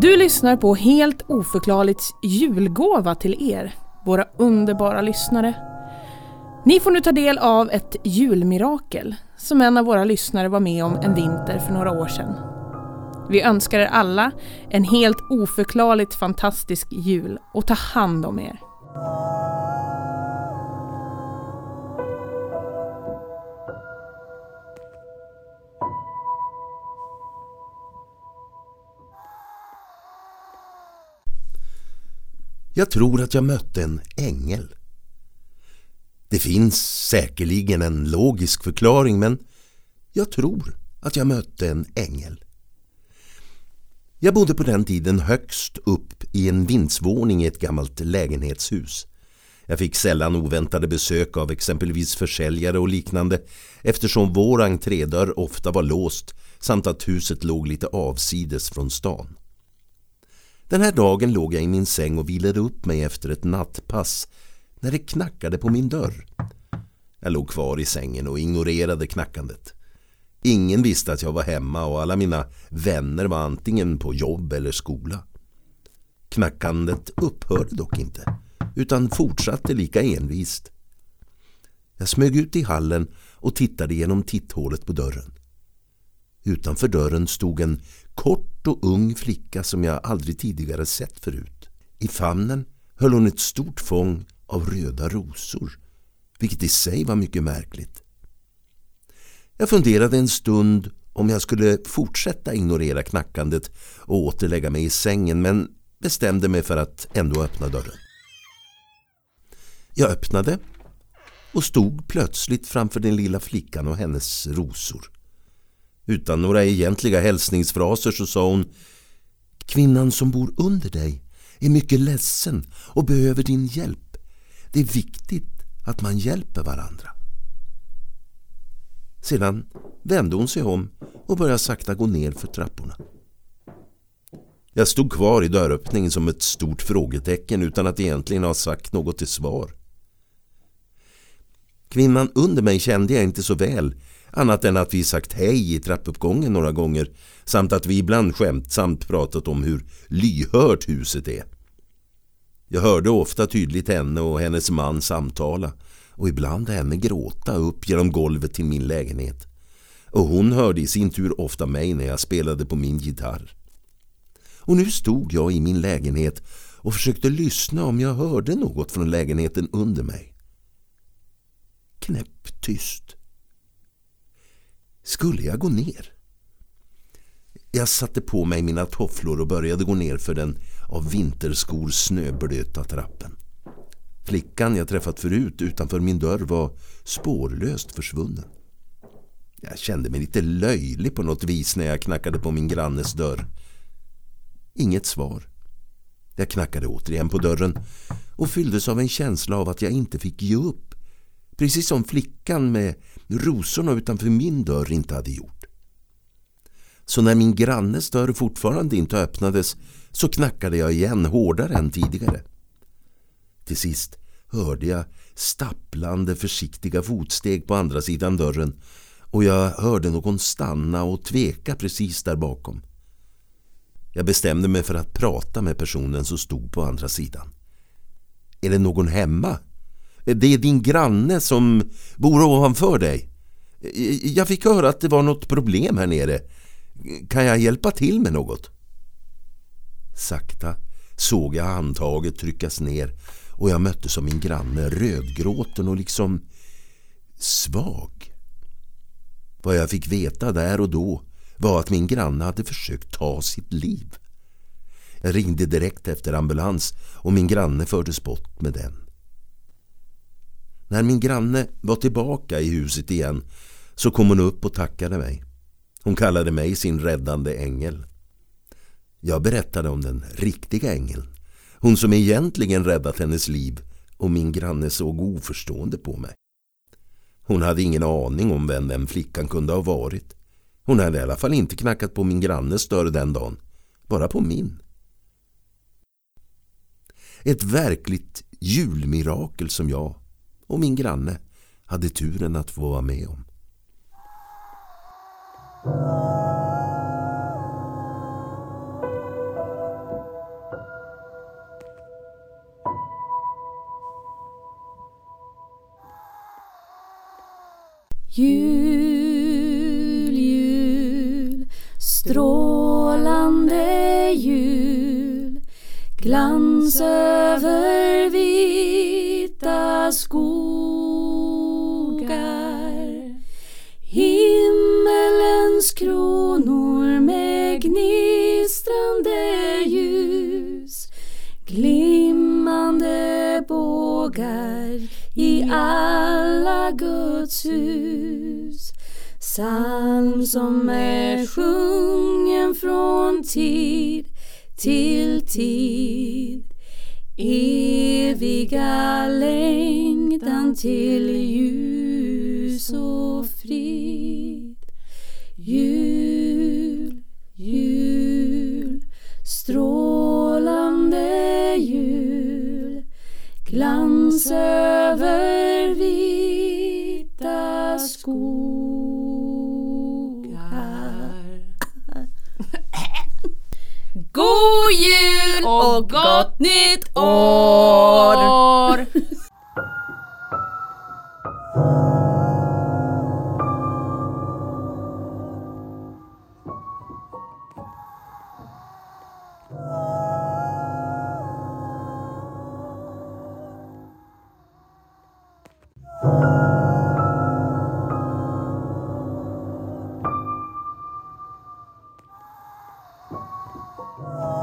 Du lyssnar på Helt oförklarligt julgåva till er, våra underbara lyssnare. Ni får nu ta del av ett julmirakel som en av våra lyssnare var med om en vinter för några år sedan. Vi önskar er alla en helt oförklarligt fantastisk jul och ta hand om er. Jag tror att jag mötte en ängel. Det finns säkerligen en logisk förklaring men jag tror att jag mötte en ängel. Jag bodde på den tiden högst upp i en vindsvåning i ett gammalt lägenhetshus. Jag fick sällan oväntade besök av exempelvis försäljare och liknande eftersom vår entrédörr ofta var låst samt att huset låg lite avsides från stan. Den här dagen låg jag i min säng och vilade upp mig efter ett nattpass när det knackade på min dörr. Jag låg kvar i sängen och ignorerade knackandet. Ingen visste att jag var hemma och alla mina vänner var antingen på jobb eller skola. Knackandet upphörde dock inte utan fortsatte lika envist. Jag smög ut i hallen och tittade genom titthålet på dörren. Utanför dörren stod en kort och ung flicka som jag aldrig tidigare sett förut. I famnen höll hon ett stort fång av röda rosor, vilket i sig var mycket märkligt. Jag funderade en stund om jag skulle fortsätta ignorera knackandet och återlägga mig i sängen men bestämde mig för att ändå öppna dörren. Jag öppnade och stod plötsligt framför den lilla flickan och hennes rosor. Utan några egentliga hälsningsfraser så sa hon Kvinnan som bor under dig är mycket ledsen och behöver din hjälp. Det är viktigt att man hjälper varandra. Sedan vände hon sig om och började sakta gå ner för trapporna. Jag stod kvar i dörröppningen som ett stort frågetecken utan att egentligen ha sagt något till svar. Kvinnan under mig kände jag inte så väl annat än att vi sagt hej i trappuppgången några gånger samt att vi ibland skämtsamt pratat om hur lyhört huset är. Jag hörde ofta tydligt henne och hennes man samtala och ibland henne gråta upp genom golvet till min lägenhet. Och hon hörde i sin tur ofta mig när jag spelade på min gitarr. Och nu stod jag i min lägenhet och försökte lyssna om jag hörde något från lägenheten under mig. Knäpptyst. Skulle jag gå ner? Jag satte på mig mina tofflor och började gå ner för den av vinterskor snöblöta trappen. Flickan jag träffat förut utanför min dörr var spårlöst försvunnen. Jag kände mig lite löjlig på något vis när jag knackade på min grannes dörr. Inget svar. Jag knackade återigen på dörren och fylldes av en känsla av att jag inte fick ge upp. Precis som flickan med rosorna utanför min dörr inte hade gjort. Så när min grannes dörr fortfarande inte öppnades så knackade jag igen hårdare än tidigare. Till sist hörde jag stapplande försiktiga fotsteg på andra sidan dörren och jag hörde någon stanna och tveka precis där bakom. Jag bestämde mig för att prata med personen som stod på andra sidan. Är det någon hemma? Det är din granne som bor ovanför dig. Jag fick höra att det var något problem här nere. Kan jag hjälpa till med något? Sakta såg jag handtaget tryckas ner och jag mötte som min granne rödgråten och liksom svag. Vad jag fick veta där och då var att min granne hade försökt ta sitt liv. Jag ringde direkt efter ambulans och min granne fördes bort med den. När min granne var tillbaka i huset igen så kom hon upp och tackade mig. Hon kallade mig sin räddande ängel. Jag berättade om den riktiga ängeln. Hon som egentligen räddat hennes liv och min granne såg oförstående på mig. Hon hade ingen aning om vem den flickan kunde ha varit. Hon hade i alla fall inte knackat på min grannes dörr den dagen. Bara på min. Ett verkligt julmirakel som jag och min granne hade turen att få vara med om. Jul, jul, strålande jul, glans över vid skogar. Himmelens kronor med gnistrande ljus. Glimmande bågar i alla Guds hus. Psalm som är sjungen från tid till tid. Eviga längtan till ljus och frid. Jul, jul, strålande jul. Glans över vita skogar God jul och gott nytt år! Oh.